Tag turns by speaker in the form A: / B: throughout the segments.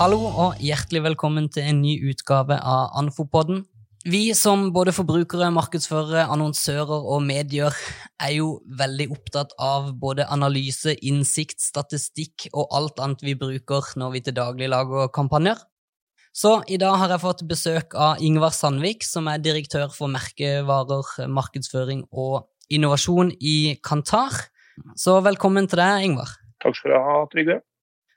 A: Hallo og hjertelig velkommen til en ny utgave av Anfopodden. Vi som både forbrukere, markedsførere, annonsører og medier er jo veldig opptatt av både analyse, innsikt, statistikk og alt annet vi bruker når vi til daglig lager kampanjer. Så i dag har jeg fått besøk av Ingvar Sandvik, som er direktør for merkevarer, markedsføring og innovasjon i Kantar. Så velkommen til deg, Ingvar.
B: Takk skal du ha, Trygve.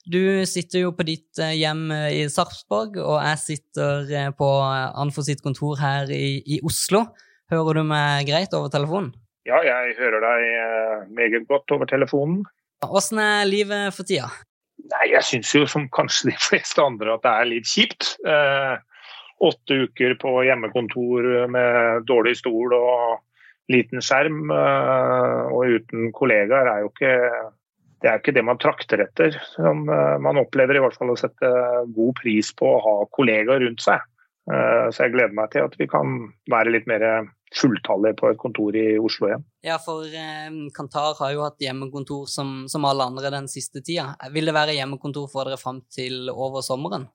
A: Du sitter jo på ditt eh, hjem eh, i Sarpsborg, og jeg sitter eh, på Anfo sitt kontor her i, i, Oslo. Hører du meg greit over telefonen?
B: Ja, jeg hører deg meget godt over telefonen.
A: Åssen er livet for tida?
B: Nei, Jeg syns jo som kanskje de fleste andre at det er litt kjipt. Eh, åtte uker på hjemmekontor med dårlig stol og liten skjerm eh, og uten kollegaer er jo ikke det er ikke det man trakter etter. Eh, man opplever i hvert fall å sette god pris på å ha kollegaer rundt seg. Eh, så jeg gleder meg til at vi kan være litt mer fulltallige på et kontor i Oslo igjen.
A: Ja, for eh, Kantar har jo hatt hjemmekontor som, som, alle andre den siste tida. Vil det være hjemmekontor for dere fram til over sommeren?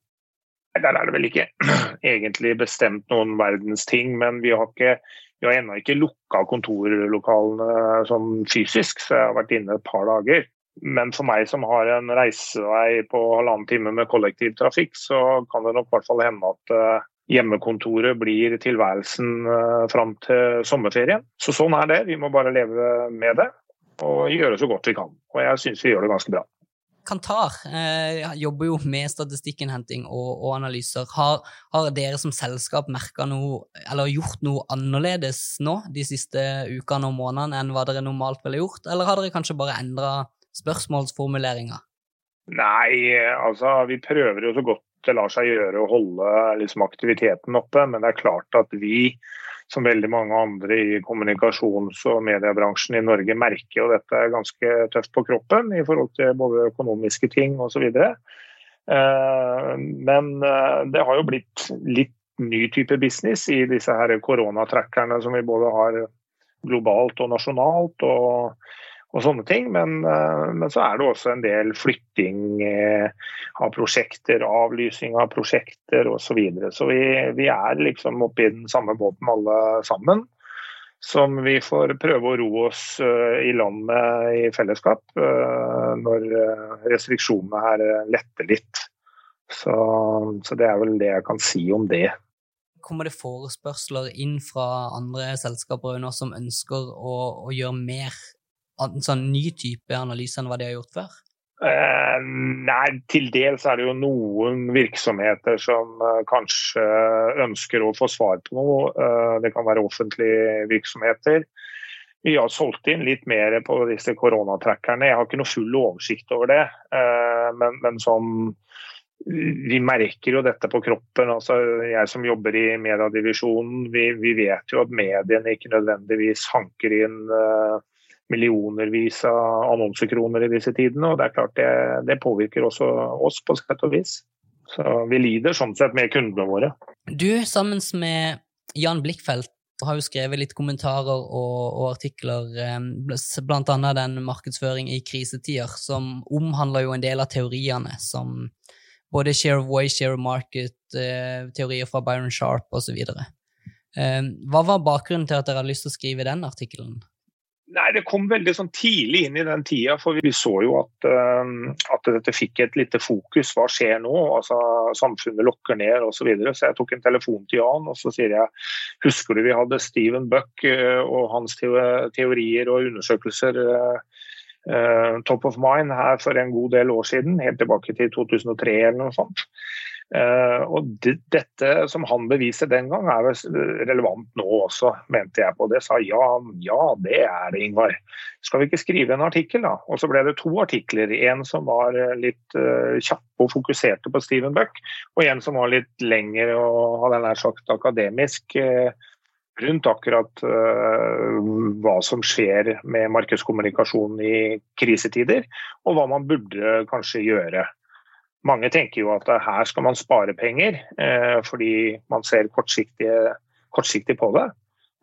B: Der er det vel ikke egentlig bestemt noen verdens ting, men vi har, ikke, vi har ennå ikke lukka kontorlokalene sånn fysisk, så jeg har vært inne et par dager. Men for meg som har en reisevei på halvannen time med kollektivtrafikk, så kan det nok hvert fall hende at eh, hjemmekontoret blir tilværelsen eh, fram til sommerferien. Så sånn er det. Vi må bare leve med det og gjøre så godt vi kan. Og jeg syns vi gjør det ganske bra.
A: Kantar eh, jobber jo med statistikkinnhenting og, og analyser. Har, har, dere som selskap merka noe, eller gjort noe annerledes nå de siste ukene og månedene enn hva dere normalt ville gjort, eller har dere kanskje bare endra spørsmålsformuleringer?
B: Nei, altså vi prøver jo så godt det lar seg gjøre å holde liksom, aktiviteten oppe. Men det er klart at vi, som veldig mange andre i kommunikasjons- og mediebransjen i Norge, merker jo dette ganske tøft på kroppen i forhold til både økonomiske ting osv. Eh, men eh, det har jo blitt litt ny type business i disse her koronatrackerne som vi både har globalt og nasjonalt. og og sånne ting. Men, eh, men, så er det også en del flytting eh, av prosjekter, avlysing av prosjekter osv. Så, videre. så vi, vi er liksom oppe i den samme båten alle sammen. Som vi får prøve å ro oss eh, i land med i fellesskap når restriksjonene her letter litt. Så, så det er vel det jeg kan si om det
A: kommer det forespørsler inn fra andre selskaper som ønsker å, å, gjøre mer en sånn ny type analyse enn hva de har gjort før?
B: Eh, nei, til dels er det jo noen virksomheter som uh, kanskje ønsker å få svar på noe. Uh, det kan være offentlige virksomheter. Vi har solgt inn litt mer på disse koronatrackerne. Jeg har ikke noe full oversikt over det. Uh, men, men som vi merker jo dette på kroppen. altså Jeg som jobber i mediedivisjonen, vi, vi vet jo at mediene ikke nødvendigvis hanker inn uh, millionervis av annonsekroner i disse tidene. og Det er klart det, det påvirker også oss på sett og vis. Så vi lider sånn sett med kundene våre.
A: Du sammen med Jan Blikkfeldt har jo skrevet litt kommentarer og, og artikler, blant bl.a. den markedsføring i krisetider, som omhandler jo en del av teoriene som både share of way, share of market, eh, teorier fra Byron Sharp osv. Eh, hva var bakgrunnen til at dere hadde lyst til å skrive den artikkelen?
B: Nei, Det kom veldig sånn tidlig inn i den tida, for vi så jo at, uh, at dette fikk et lite fokus. Hva skjer nå? Altså, Samfunnet lokker ned osv. Så, videre. så jeg tok en telefon til Jan og så sier jeg husker du vi hadde Steven Buck uh, og hans teorier og undersøkelser uh, top of mind her for en god del år siden, helt tilbake til 2003 eller noe sånt. Uh, og dette som han beviser den gang, er relevant nå også, mente jeg på. Det sa ja, ja, det er det, Ingvar. Skal vi ikke skrive en artikkel, da? Og så ble det to artikler. En som var eh, litt uh, kjapp og fokuserte på Steven Buck, og en som var litt lengre og hadde nær sagt akademisk. Uh, rundt akkurat hva som skjer med markedskommunikasjon i krisetider, og hva man burde kanskje gjøre. Mange tenker jo at her skal man spare penger, eh, fordi man ser kortsiktig, på det.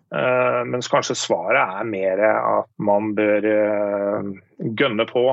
B: Uh, mens kanskje svaret er mer at man bør uh, gønne på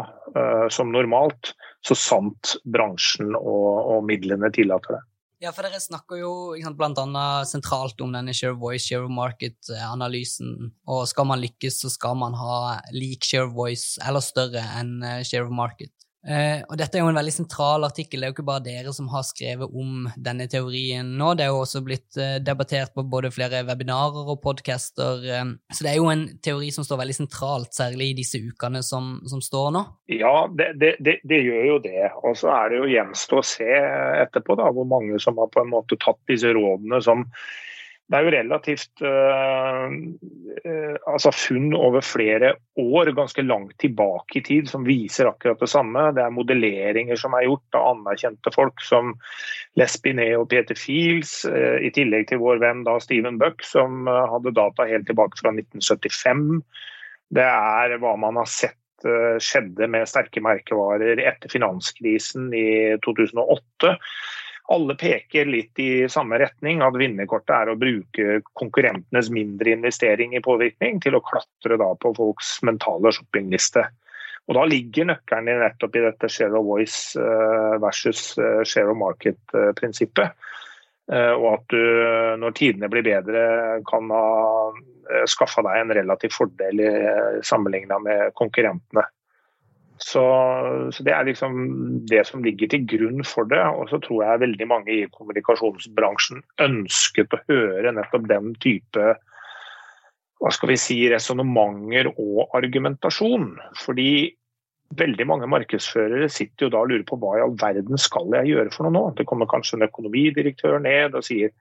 B: som normalt, så sant bransjen og, midlene tillater det.
A: Ja, for dere snakker jo bl.a. sentralt om denne share voice, share market-analysen. Og skal man lykkes, så skal man ha lik share voice, eller større enn share market. Uh, og dette er jo en veldig sentral artikkel. Det er jo ikke bare dere som har skrevet om denne teorien nå. Det er jo også blitt uh, debattert på både flere webinarer og podcaster. Uh, så det er jo en teori som står veldig sentralt, særlig i disse ukene som, som står nå.
B: Ja, det, det, det, det, gjør jo det. Og så er det jo gjenstå å se etterpå da, hvor mange som har på en måte tatt disse rådene som det er jo relativt uh, altså funn over flere år, ganske langt tilbake i tid, som viser akkurat det samme. Det er modelleringer som er gjort av anerkjente folk som Les Binet og Peter Fields, uh, i tillegg til vår venn da Steven Buck, som hadde data helt tilbake fra 1975. Det er hva man har sett skjedde med sterke merkevarer etter finanskrisen i 2008 alle peker litt i samme retning, at vinnerkortet er å bruke konkurrentenes mindre investering i påvirkning til å klatre på folks mentale shoppingliste. Og Da ligger nøkkelen nettopp i dette share of voice eh, versus eh, share of market-prinsippet. Eh, og at du, når tidene blir bedre, kan ha skaffa deg en relativ fordel sammenligna med konkurrentene. Så, så, Det er liksom det som ligger til grunn for det. Og så tror jeg veldig mange i kommunikasjonsbransjen ønsket å høre nettopp den type hva skal vi si, resonnementer og argumentasjon. Fordi veldig mange markedsførere sitter jo da og lurer på hva i all verden skal jeg gjøre for noe nå. Det kommer kanskje en økonomidirektør ned og sier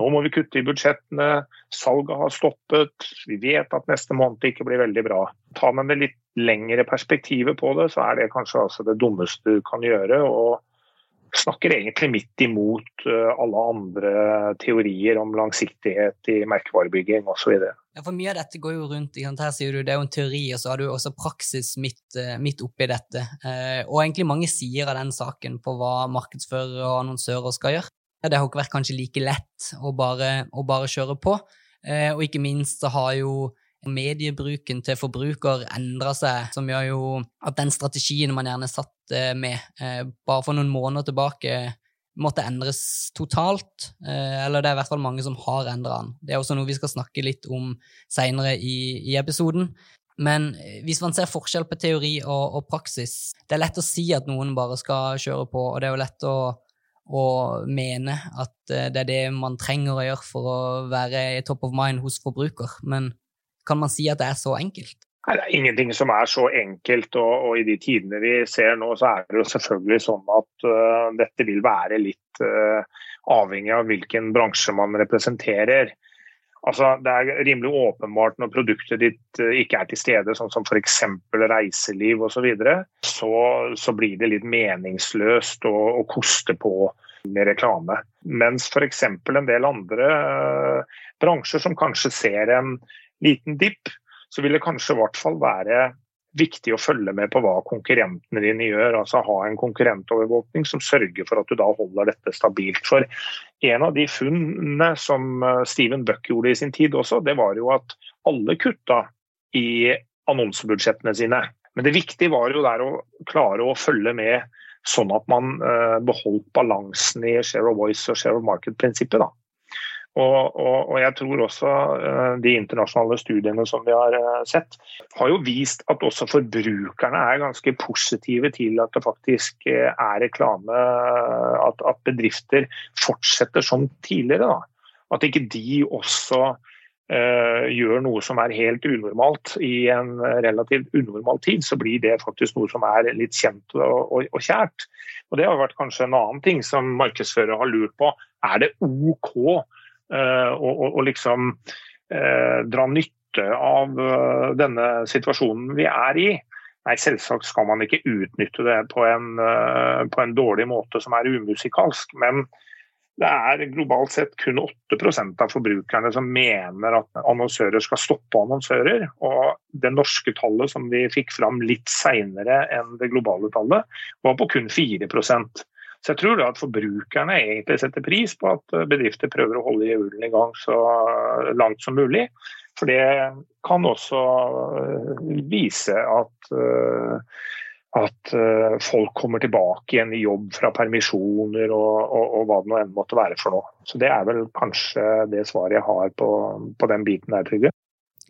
B: nå må vi kutte i budsjettene, salget har stoppet, vi vet at neste måned ikke blir veldig bra. Tar man det litt lengre perspektivet på det, så er det kanskje altså det dummeste du kan gjøre. og snakker egentlig midt imot eh, alle andre teorier om langsiktighet i merkevarebygging osv.
A: Ja, for mye av dette går jo rundt her sier du det er jo en teori, og så har du også praksis midt, eh, midt oppi dette. Eh, og egentlig mange sider av den saken på hva markedsførere og annonsører skal gjøre det har ikke vært kanskje like lett å bare, å bare kjøre på. Og ikke minst så har jo mediebruken til forbruker endra seg, som gjør jo at den strategien man gjerne satt med eh, bare for noen måneder tilbake, måtte endres totalt. Eh, eller det er i hvert fall mange som har endra den. Det er også noe vi skal snakke litt om seinere i, i, episoden. Men eh, hvis man ser forskjell på teori og, og, praksis Det er lett å si at noen bare skal kjøre på, og det er jo lett å og mene at det er det man trenger å gjøre for å være top of mind hos forbruker. Men kan man si at det er så enkelt?
B: Nei, Det er ingenting som er så enkelt, og, og, i de tidene vi ser nå, så er det jo selvfølgelig sånn at uh, dette vil være litt uh, avhengig av hvilken bransje man representerer. Altså, Det er rimelig åpenbart når produktet ditt ikke er til stede, sånn som f.eks. reiseliv osv., så, videre, så så blir det litt meningsløst å, å koste på med reklame. Mens f.eks. en del andre uh, bransjer som kanskje ser en liten dipp, så vil det kanskje i hvert fall være viktig å følge med på hva konkurrentene dine gjør. altså Ha en konkurrentovervåkning som sørger for at du da holder dette stabilt. For En av de funnene som eh, Steven Buck gjorde i sin tid også, det var jo at alle kutta i annonsebudsjettene sine. Men det viktige var jo der å klare å følge med sånn at man uh, beholdt balansen i share of voice og share of market-prinsippet. Og, og, og, jeg tror også uh, de internasjonale studiene som vi har uh, sett, har jo vist at også forbrukerne er ganske positive til at det faktisk er reklame, at, at bedrifter fortsetter som tidligere. Da. At ikke de også uh, gjør noe som er helt unormalt i en relativt unormal tid, så blir det faktisk noe som er litt kjent og, og, og kjært. Og Det har vært kanskje en annen ting som markedsførere har lurt på. Er det OK uh, og liksom uh, dra nytte av denne situasjonen vi er i? Nei, selvsagt skal man ikke utnytte det på en, på en dårlig måte som er umusikalsk. men det er globalt sett kun 8% av forbrukerne som mener at annonsører skal stoppe annonsører. Og det norske tallet som vi fikk fram litt seinere enn det globale tallet, var på kun 4 Så jeg tror da at forbrukerne egentlig setter pris på at bedrifter prøver å holde hjulene i gang så langt som mulig. For det kan også vise at at folk kommer tilbake igjen i jobb fra permisjoner og, og, og, hva det nå enn måtte være for noe. Så Det er vel kanskje det svaret jeg har på, på den biten der, Trygve.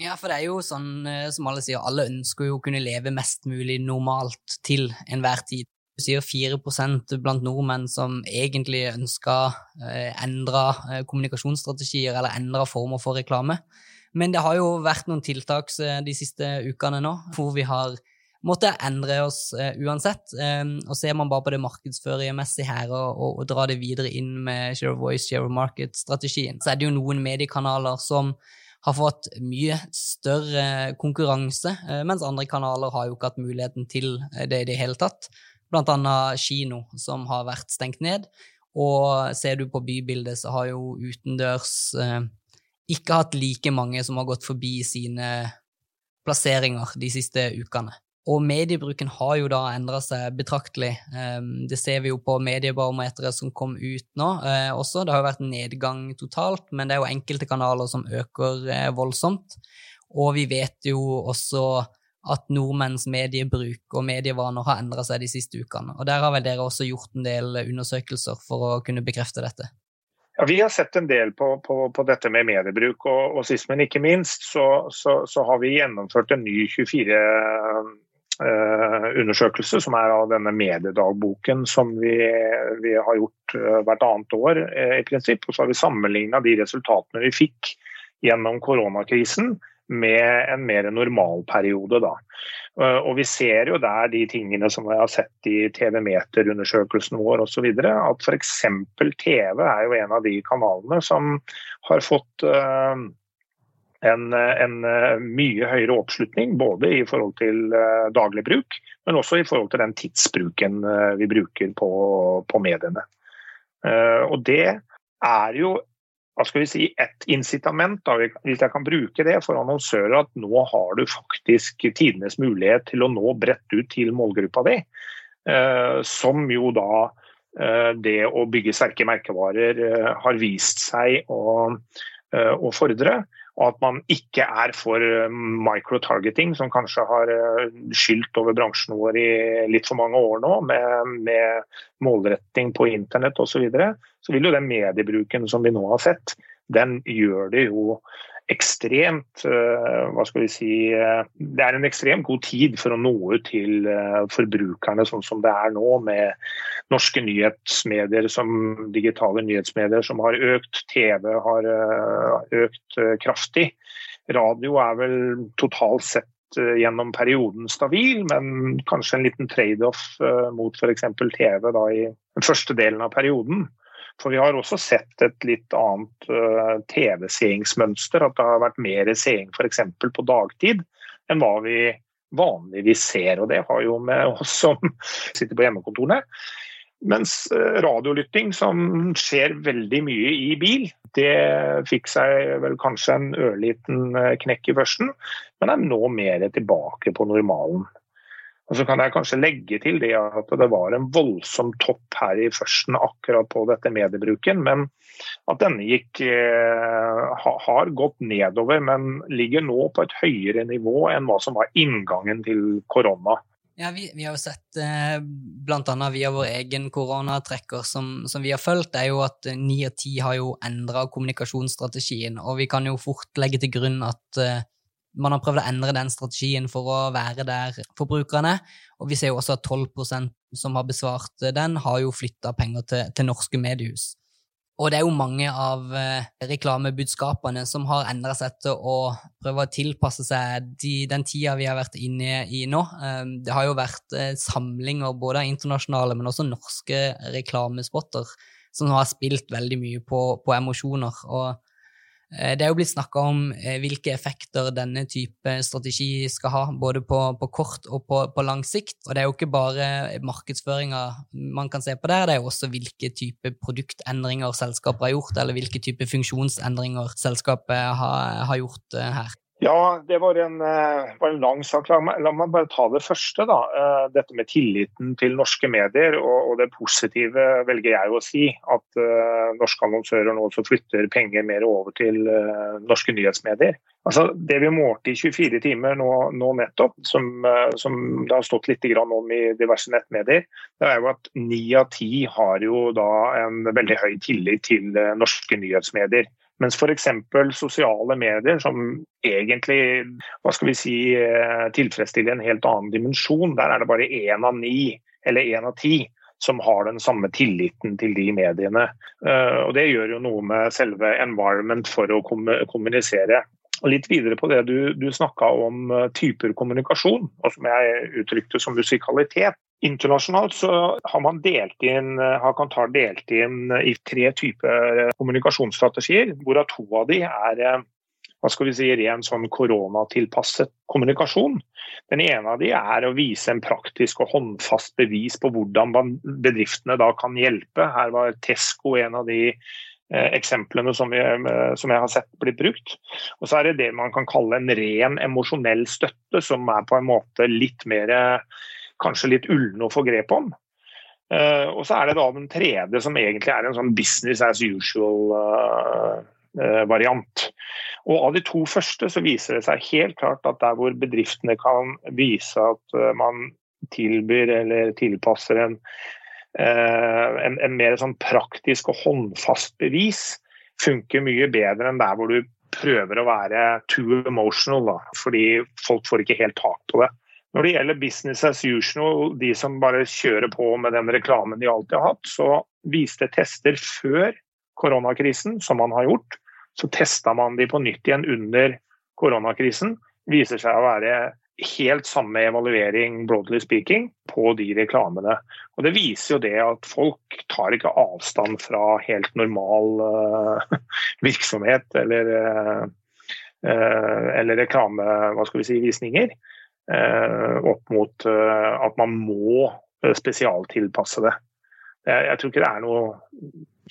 A: Ja, for det er jo sånn som alle sier, alle ønsker jo å kunne leve mest mulig normalt til enhver tid. Sier 4% blant nordmenn som egentlig ønsker uh, endra kommunikasjonsstrategier eller endra former for reklame. Men det har jo vært noen tiltak de siste ukene nå, hvor vi har måtte endre oss uansett. Og Ser man bare på det markedsførermessige her og, og, og drar det videre inn med share of voice, share of market-strategien, så er det jo noen mediekanaler som har fått mye større konkurranse, mens andre kanaler har jo ikke hatt muligheten til det i det hele tatt. Blant annet kino, som har vært stengt ned. Og ser du på bybildet, så har jo utendørs eh, ikke hatt like mange som har gått forbi sine plasseringer de siste ukene. Og mediebruken har jo da endra seg betraktelig. Ehm, det ser vi jo på mediebarometeret som kom ut nå eh, også. Det har jo vært nedgang totalt, men det er jo enkelte kanaler som øker eh, voldsomt. Og vi vet jo også at nordmenns mediebruk og medievaner har endra seg de siste ukene. Og der har vel dere også gjort en del undersøkelser for å kunne bekrefte dette?
B: Ja, Vi har sett en del på, på, på dette med mediebruk, og, og, sist, men ikke minst, så, så, så har vi gjennomført en ny 24 Eh, undersøkelse, som er av denne mediedagboken som vi, vi har gjort eh, hvert annet år. Eh, i prinsipp, og Så har vi sammenligna de resultatene vi fikk gjennom koronakrisen med en mer normal periode. Da. Og Vi ser jo der de tingene som vi har sett i TV-meterundersøkelsen vår osv. At f.eks. TV er jo en av de kanalene som har fått en, en, eh, mye høyere oppslutning, både i forhold til daglig bruk, men også i forhold til den tidsbruken vi bruker på, på mediene. Og det er jo hva skal vi si, et incitament, da, hvis jeg kan bruke det for annonsører, at nå har du faktisk tidenes mulighet til å nå bredt ut til målgruppa di. som jo da det å bygge sterke merkevarer har vist seg å, å fordre og at man ikke er for eh, microtargeting, som kanskje har eh, skylt over bransjen vår i litt for mange år nå, med, med målretting på internett osv., så, videre, så vil jo den mediebruken som vi nå har sett, den gjør det jo ekstremt eh, Hva skal vi si Det er en ekstremt god tid for å nå ut til forbrukerne sånn som det er nå, med norske nyhetsmedier som digitale nyhetsmedier som har økt. TV har økt kraftig. Radio er vel totalt sett gjennom perioden stabil, men kanskje en liten trade-off mot f.eks. TV da, i den første delen av perioden. For vi har også sett et litt annet uh, TV-seingsmønster. At det har vært mer seing f.eks. på dagtid enn hva vi vanligvis ser. Og det har jo med oss som sitter på hjemmekontorene. Mens uh, radiolytting, som skjer veldig mye i bil, det fikk seg vel kanskje en ørliten uh, knekk i førsten, men er nå mer tilbake på normalen. Og Så kan jeg kanskje legge til det at det var en voldsom topp her i førsten akkurat på dette mediebruken, men at denne gikk, eh, har gått nedover, men ligger nå på et høyere nivå enn hva som var inngangen til korona.
A: Ja, vi, vi, har jo sett, eh, bl.a. via vår egen koronatrekker som, som, vi har fulgt, er jo at ni av ti har jo endra kommunikasjonsstrategien. Og vi kan jo fort legge til grunn at eh, man har prøvd å endre den strategien for å være der forbrukerne. Og vi ser jo også at 12% som har besvart den, har jo flytta penger til, til, norske mediehus. Og det er jo mange av eh, reklamebudskapene som har endra seg til å prøve å tilpasse seg de, den tida vi har vært inne i nå. Eh, det har jo vært eh, samlinger både av internasjonale, men også norske reklamespotter som har spilt veldig mye på, på emosjoner. og det er jo blitt snakka om eh, hvilke effekter denne type strategi skal ha, både på, på kort og på, på, lang sikt. Og det er jo ikke bare markedsføringa man kan se på der, det er jo også hvilke type produktendringer selskapet har gjort, eller hvilke type funksjonsendringer selskapet har, har gjort eh, her.
B: Ja, det var en, eh, var en lang sak. La meg, bare ta det første. da. Eh, dette med tilliten til norske medier. Og, og det positive velger jeg å si. At uh, norske annonsører nå også flytter penger mer over til uh, norske nyhetsmedier. Altså, Det vi målte i 24 timer nå, nå nettopp, som, uh, som, det har stått litt om i diverse nettmedier, det er jo at ni av ti har jo da en veldig høy tillit til norske nyhetsmedier. Mens f.eks. sosiale medier, som egentlig hva skal vi si, eh, tilfredsstiller en helt annen dimensjon, der er det bare én av ni eller én av ti som har den samme tilliten til de mediene. Eh, og Det gjør jo noe med selve environment for å kommunisere. Og litt videre på det du, du snakka om eh, typer kommunikasjon, og som jeg uttrykte som musikalitet. Internasjonalt så har man delt inn, har Kantar delt inn i tre typer kommunikasjonsstrategier, hvorav to av de er hva skal vi si, ren sånn koronatilpasset kommunikasjon. Den ene av de er å vise en praktisk og håndfast bevis på hvordan bedriftene da kan hjelpe. Her var Tesco en av de eh, eksemplene som jeg, som jeg, har sett blitt brukt. Og så er det det man kan kalle en ren emosjonell støtte, som er på en måte litt mer kanskje litt ulne å få grep om. Uh, og så er det da den tredje, som egentlig er en sånn business as usual-variant. Uh, uh, og Av de to første så viser det seg helt klart at der hvor bedriftene kan vise at man tilbyr eller tilpasser en, en, en mer sånn praktisk og håndfast bevis, funker mye bedre enn der hvor du prøver å være too emotional. Da, fordi folk får ikke helt tak på det. Når det gjelder business as usual, de som bare kjører på med den reklamen de alltid har hatt, så viste tester før koronakrisen, som man har gjort, så testa man de på nytt igjen under koronakrisen. Viser seg å være helt samme evaluering broadly speaking, på de reklamene. Og Det viser jo det at folk tar ikke avstand fra helt normal uh, virksomhet eller, uh, eller reklame, hva skal vi si. Eh, opp mot eh, at man må eh, spesialtilpasse det. Jeg tror ikke det er noe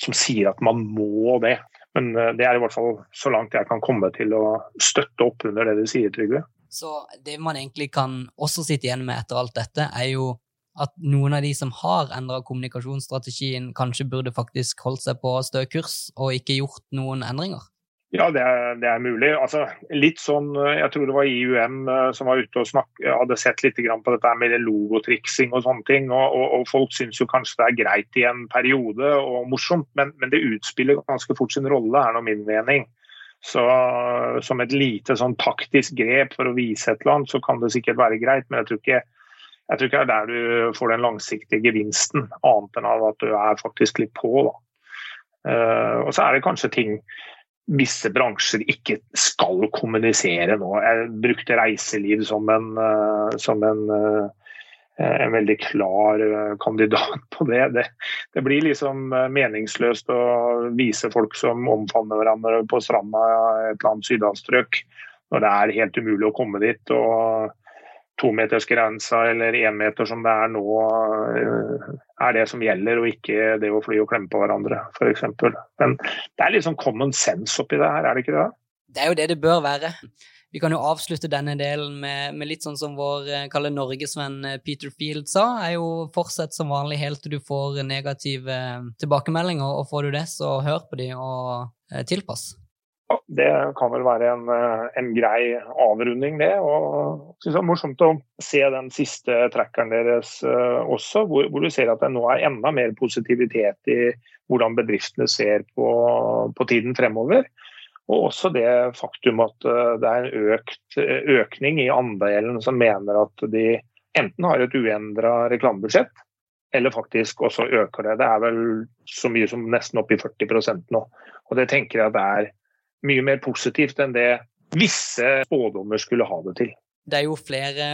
B: som sier at man må det. Men det er i hvert fall så langt jeg kan komme til å støtte opp under det du sier, Trygve.
A: Så det man egentlig kan også sitte igjen med etter alt dette, er jo at noen av de som har endra kommunikasjonsstrategien, kanskje burde faktisk holdt seg på stø kurs og ikke gjort noen endringer?
B: Ja, det er, det er, mulig. Altså, litt sånn, Jeg tror det var IUM eh, som var ute og snak, hadde sett litt på dette med logotriksing og sånne ting. og, og, og Folk syns jo kanskje det er greit i en periode og morsomt, men, men det utspiller ganske fort sin rolle, er nå min mening. Så Som et lite sånn taktisk grep for å vise et eller annet, så kan det sikkert være greit, men jeg tror ikke, jeg tror ikke det er der du får den langsiktige gevinsten, annet enn at du er faktisk litt på. da. Uh, og så er det kanskje ting visse bransjer ikke skal kommunisere nå. Jeg brukte reiseliv som en, eh, som en, eh, en veldig klar eh, kandidat på det. det. det. blir liksom meningsløst å vise folk som omfavner hverandre på stranda i et eller annet sydhavsstrøk, når det er helt umulig å komme dit. og tometersgrensa eller én meter som det er nå, eh, er det som gjelder, og ikke det å fly og klemme på hverandre, f.eks. Men det er litt sånn common sense oppi det her, er det ikke det?
A: Det er jo det det bør være. Vi kan jo avslutte denne delen med, med litt sånn som vår kaller kalle norgesvenn eh, Peter Field sa. er jo Fortsett som vanlig helt til du får negative tilbakemeldinger, og får du det, så hør på de og tilpass.
B: Det kan vel være en, eh, en grei avrunding, det. og synes det er Morsomt å se den siste trackeren deres uh, også, hvor, hvor, du ser at det nå er enda mer positivitet i hvordan bedriftene ser på, på tiden fremover. Og også det faktum at uh, det er en økt, økning i andelen som mener at de enten har et uendra reklamebudsjett, eller faktisk også øker det. Det er vel så mye som nesten opp i 40% nå. Og det tenker jeg at det er mye mer positivt enn det visse spådommer skulle ha det til.
A: Det er jo flere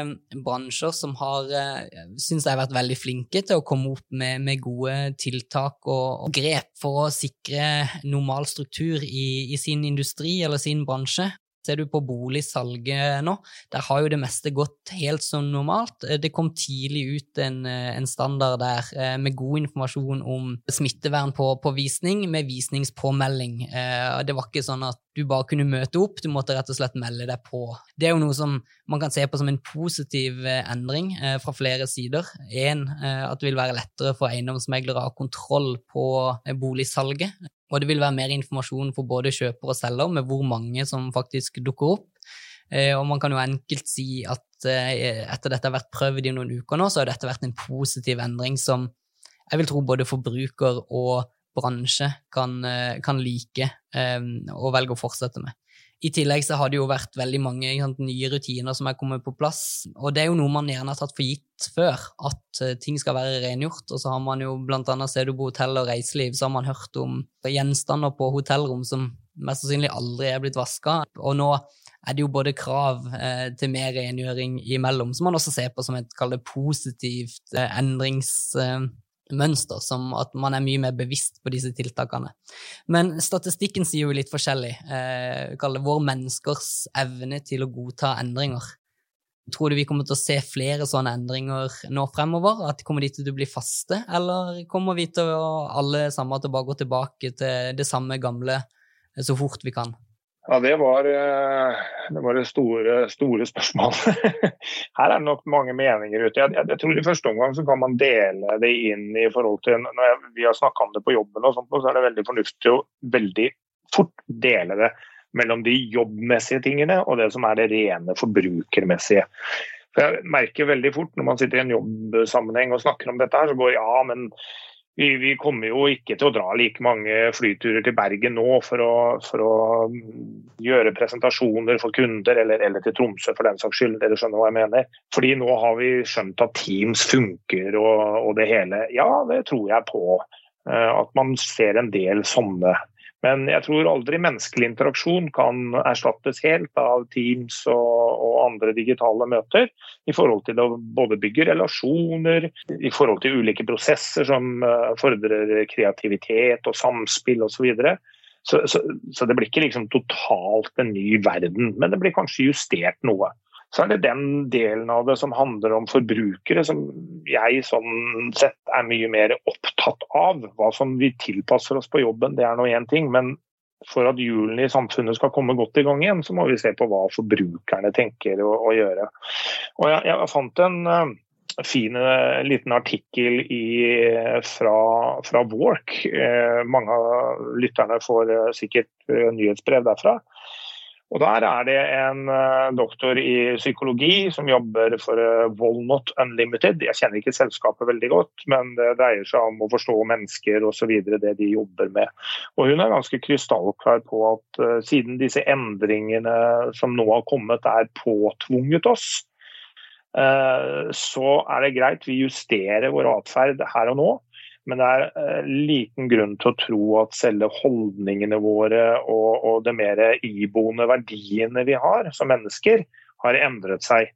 A: bransjer som har eh, syns jeg har vært veldig flinke til å komme opp med, med gode tiltak og, og, grep for å sikre normal struktur i, i, sin industri eller sin bransje. Ser du på boligsalget nå, der har jo det meste gått helt som normalt. Det kom tidlig ut en, en standard der med god informasjon om smittevern på, på visning, med visningspåmelding. Det var ikke sånn at du bare kunne møte opp, du måtte rett og slett melde deg på. Det er jo noe som man kan se på som en positiv endring fra flere sider. En, at det vil være lettere for eiendomsmeglere å ha kontroll på boligsalget. Og det vil være mer informasjon for både kjøper og selger med hvor mange som faktisk dukker opp. Eh, og man kan jo enkelt si at eh, etter dette har vært prøvd i noen uker nå, så har dette vært en positiv endring som jeg vil tro både forbruker og bransje kan, eh, kan like og velge å fortsette med. I tillegg så har det jo vært veldig mange sant, nye rutiner som er kommet på plass. Og det er jo noe man gjerne har tatt for gitt før, at uh, ting skal være rengjort. Og så har man jo blant annet ser du på hotell og reiseliv, så har man hørt om gjenstander på hotellrom som mest sannsynlig aldri er blitt vaska. Og nå er det jo både krav eh, til mer rengjøring imellom, som man også ser på som et positivt eh, endrings... Eh, mønster, som at man er mye mer bevisst på disse tiltakene. Men statistikken sier jo litt forskjellig. Eh, kaller det vår menneskers evne til å godta endringer. Tror du vi kommer til å se flere sånne endringer nå fremover? At Kommer de til å bli faste, eller kommer vi til å alle sammen til å bare gå tilbake til det samme gamle så fort vi kan?
B: Ja, Det var eh, det, var store, store spørsmålet. Her er det nok mange meninger ute. Jeg, jeg, tror I første omgang så kan man dele det inn i forhold til Når jeg, vi har snakka om det på jobben, og sånt, så er det veldig fornuftig å veldig fort dele det mellom de jobbmessige tingene og det som er det rene forbrukermessige. For jeg merker veldig fort når man sitter i en jobbsammenheng og snakker om dette, her, så går ja, men vi, vi, kommer jo ikke til å dra like mange flyturer til Bergen nå for å, for å gjøre presentasjoner for kunder, eller, eller, til Tromsø for den saks skyld. Dere skjønner hva jeg mener. Fordi nå har vi skjønt at Teams funker og, og det hele. Ja, det tror jeg på. Eh, at man ser en del sånne men jeg tror aldri menneskelig interaksjon kan erstattes helt av Teams og, og, andre digitale møter. I forhold til å både bygge relasjoner, i forhold til ulike prosesser som uh, fordrer kreativitet og samspill osv. Så, så, så det blir ikke liksom totalt en ny verden, men det blir kanskje justert noe så er det den delen av det som handler om forbrukere, som jeg sånn sett er mye mer opptatt av. Hva som vi tilpasser oss på jobben, det er nå én ting. Men for at hjulene i samfunnet skal komme godt i gang igjen, så må vi se på hva forbrukerne tenker å, å gjøre. Og jeg, jeg fant en uh, fin uh, liten artikkel i, fra, fra Work. Uh, mange av lytterne får sikkert nyhetsbrev derfra. Og Der er det en uh, doktor i psykologi som jobber for Volnot Walnut Unlimited. Jeg kjenner ikke selskapet veldig godt, men det dreier seg om å forstå mennesker osv. det de jobber med. Og Hun er ganske krystallklar på at uh, siden disse endringene som nå har kommet er påtvunget oss, så er det greit vi justerer vår atferd her og nå. Men det er eh, liten grunn til å tro at selve holdningene våre og, og de mer iboende verdiene vi har som mennesker, har endret seg.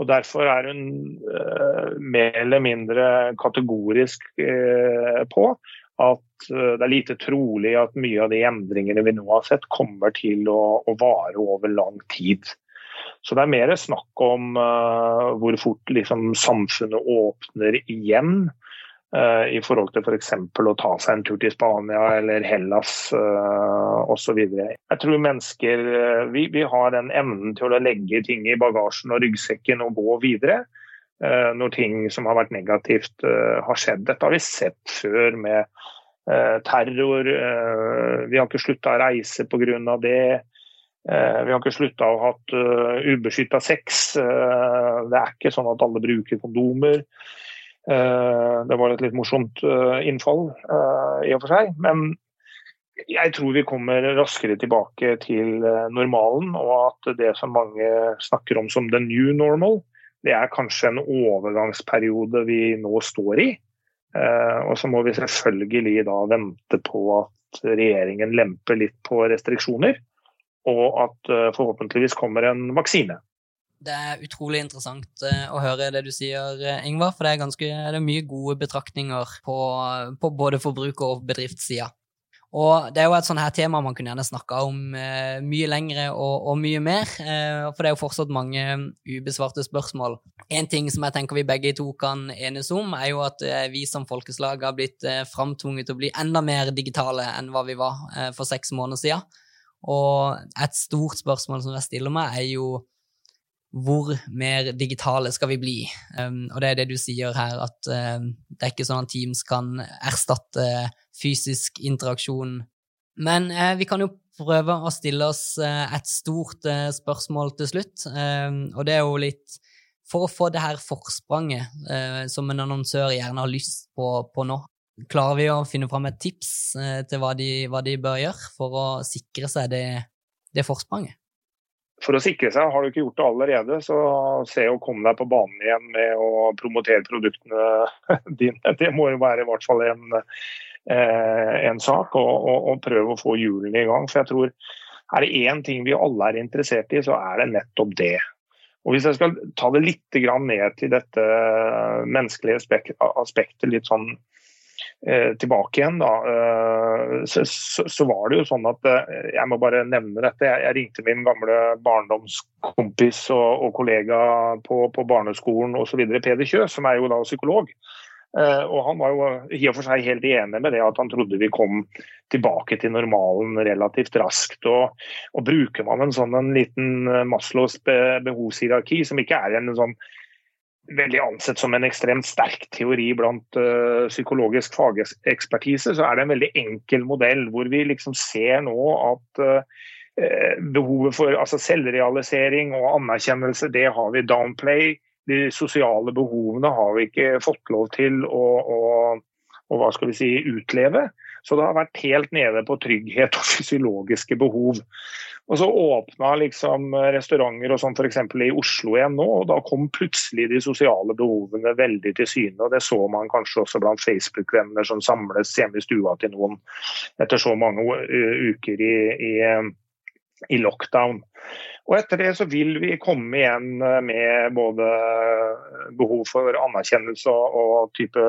B: Og Derfor er hun uh, mer eller mindre kategorisk uh, på at uh, det er lite trolig at mye av de endringene vi nå har sett, kommer til å, å vare over lang tid. Så det er mer snakk om hvor fort liksom, samfunnet åpner igjen i forhold til f.eks. å ta seg en tur til Spania eller Hellas uh, osv. Jeg tror mennesker eh, vi, vi, har den evnen til å legge ting i bagasjen og ryggsekken og gå videre når ting som har vært negativt har skjedd. Dette har vi sett før med terror. vi har ikke slutta å reise pga. det. Vi har ikke slutta å ha hatt ubeskytta sex. Det er ikke sånn at alle bruker kondomer. Eh, det var et litt morsomt eh, innfall eh, i og for seg. Men jeg tror vi kommer raskere tilbake til normalen, og at det som mange snakker om som the new normal, det er kanskje en overgangsperiode vi nå står i. Og så må vi selvfølgelig da vente på at regjeringen lemper litt på restriksjoner, og at forhåpentligvis kommer en vaksine.
A: Det er utrolig interessant eh, å høre det du sier, eh, Ingvar. For det er, ganske, det er mye gode betraktninger på, på både forbruker- og bedriftssida. Og det er jo et sånt her tema man kunne gjerne snakka om eh, mye lengre og, og, mye mer, eh, for det er jo fortsatt mange ubesvarte spørsmål. En ting som jeg tenker vi begge to kan enes om, er jo at eh, vi som folkeslag har blitt eh, framtvunget til å bli enda mer digitale enn hva vi var eh, for seks måneder siden. Og et stort spørsmål som jeg stiller meg, er jo hvor mer digitale skal vi bli? Um, og det er det du sier her, at um, det er ikke sånn at Teams kan erstatte fysisk interaksjon. Men uh, vi kan jo prøve å stille oss uh, et stort uh, spørsmål til slutt, um, og det er jo litt for å få det her forspranget som en annonsør gjerne har lyst på, på nå. Klarer vi å finne fram et tips til hva de, hva de, bør gjøre for å sikre seg det, det forspranget?
B: For å sikre seg, har du ikke gjort det allerede, så se å komme deg på banen igjen med å promotere produktene dine. Det må jo være i hvert fall en, eh, en sak, og, og, og, prøve å få hjulene i gang. For jeg tror er det én ting vi alle er interessert i, så er det nettopp det. Og Hvis jeg skal ta det litt ned til dette menneskelige aspektet, litt sånn tilbake igjen, da, eh, så, så, var det jo sånn at eh, Jeg må bare nevne dette. Jeg, jeg ringte min gamle barndomskompis og, og kollega på, på barneskolen osv., Peder Kjø, som er jo da psykolog. Og Han var jo i og for seg helt enig med det at han trodde vi kom tilbake til normalen relativt raskt. Og, og Bruker man en sånn en liten Maslows behovshierarki, som ikke er en sånn veldig ansett som en ekstremt sterk teori blant uh, psykologisk fagekspertise, så er det en veldig enkel modell hvor vi liksom ser nå at uh, behovet for altså selvrealisering og anerkjennelse, det har vi downplay. De sosiale behovene har vi ikke fått lov til å, å, å hva skal vi si, utleve. Så det har vært helt nede på trygghet og fysiologiske behov. Og så åpna liksom restauranter og sånn f.eks. i Oslo igjen nå, og da kom plutselig de sosiale behovene veldig til syne. og Det så man kanskje også blant Facebook-venner som samles hjemme i stua til noen etter så mange uker i, i, i lockdown. Og etter det så vil vi komme igjen med både behov for anerkjennelse og type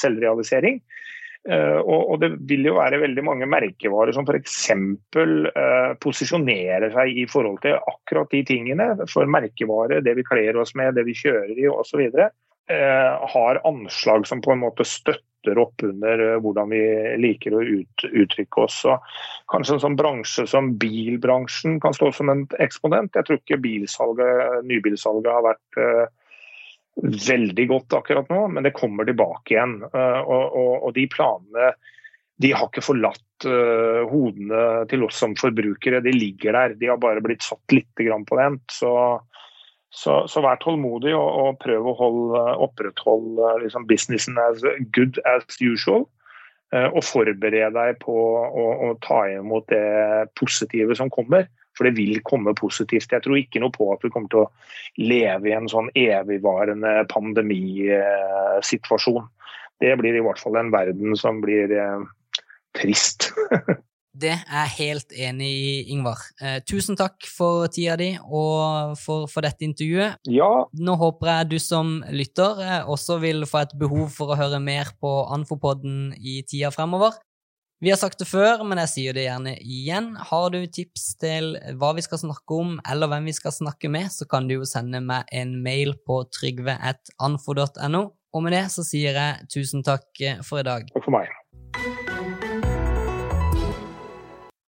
B: selvrealisering. Uh, og, det vil jo være veldig mange merkevarer som f.eks. Eh, posisjonerer seg i forhold til akkurat de tingene. For merkevare, det vi kler oss med, det vi kjører i osv. Eh, har anslag som på en måte støtter opp under hvordan vi liker å ut, uttrykke oss. Så kanskje en sånn bransje som bilbransjen kan stå som en eksponent. Jeg tror ikke nybilsalget har vært veldig godt akkurat nå, men det kommer tilbake igjen. Eh, og, og, og de planene de har ikke forlatt uh, hodene til oss som forbrukere. De ligger der. De har bare blitt satt litt på vent. Så, så, så, vær tålmodig og, og prøv å holde, opprettholde liksom, businessen as good as usual. Uh, og forbered deg på å, å ta imot det positive som kommer. For det vil komme positivt. Jeg tror ikke noe på at vi kommer til å leve i en sånn evigvarende pandemisituasjon. Det blir i hvert fall en verden som blir eh, trist.
A: Det er jeg helt enig i, Ingvar. Eh, tusen takk for tida di og for, for, dette intervjuet.
B: Ja.
A: Nå håper jeg du som lytter eh, også vil få et behov for å høre mer på Anfopodden i tida fremover. Vi har sagt det før, men jeg sier det gjerne igjen. Har du tips til hva vi skal snakke om, eller hvem vi skal snakke med, så kan du jo sende meg en mail på trygve.anfo.no. Og med det så sier jeg tusen takk for i dag.
B: Takk for meg.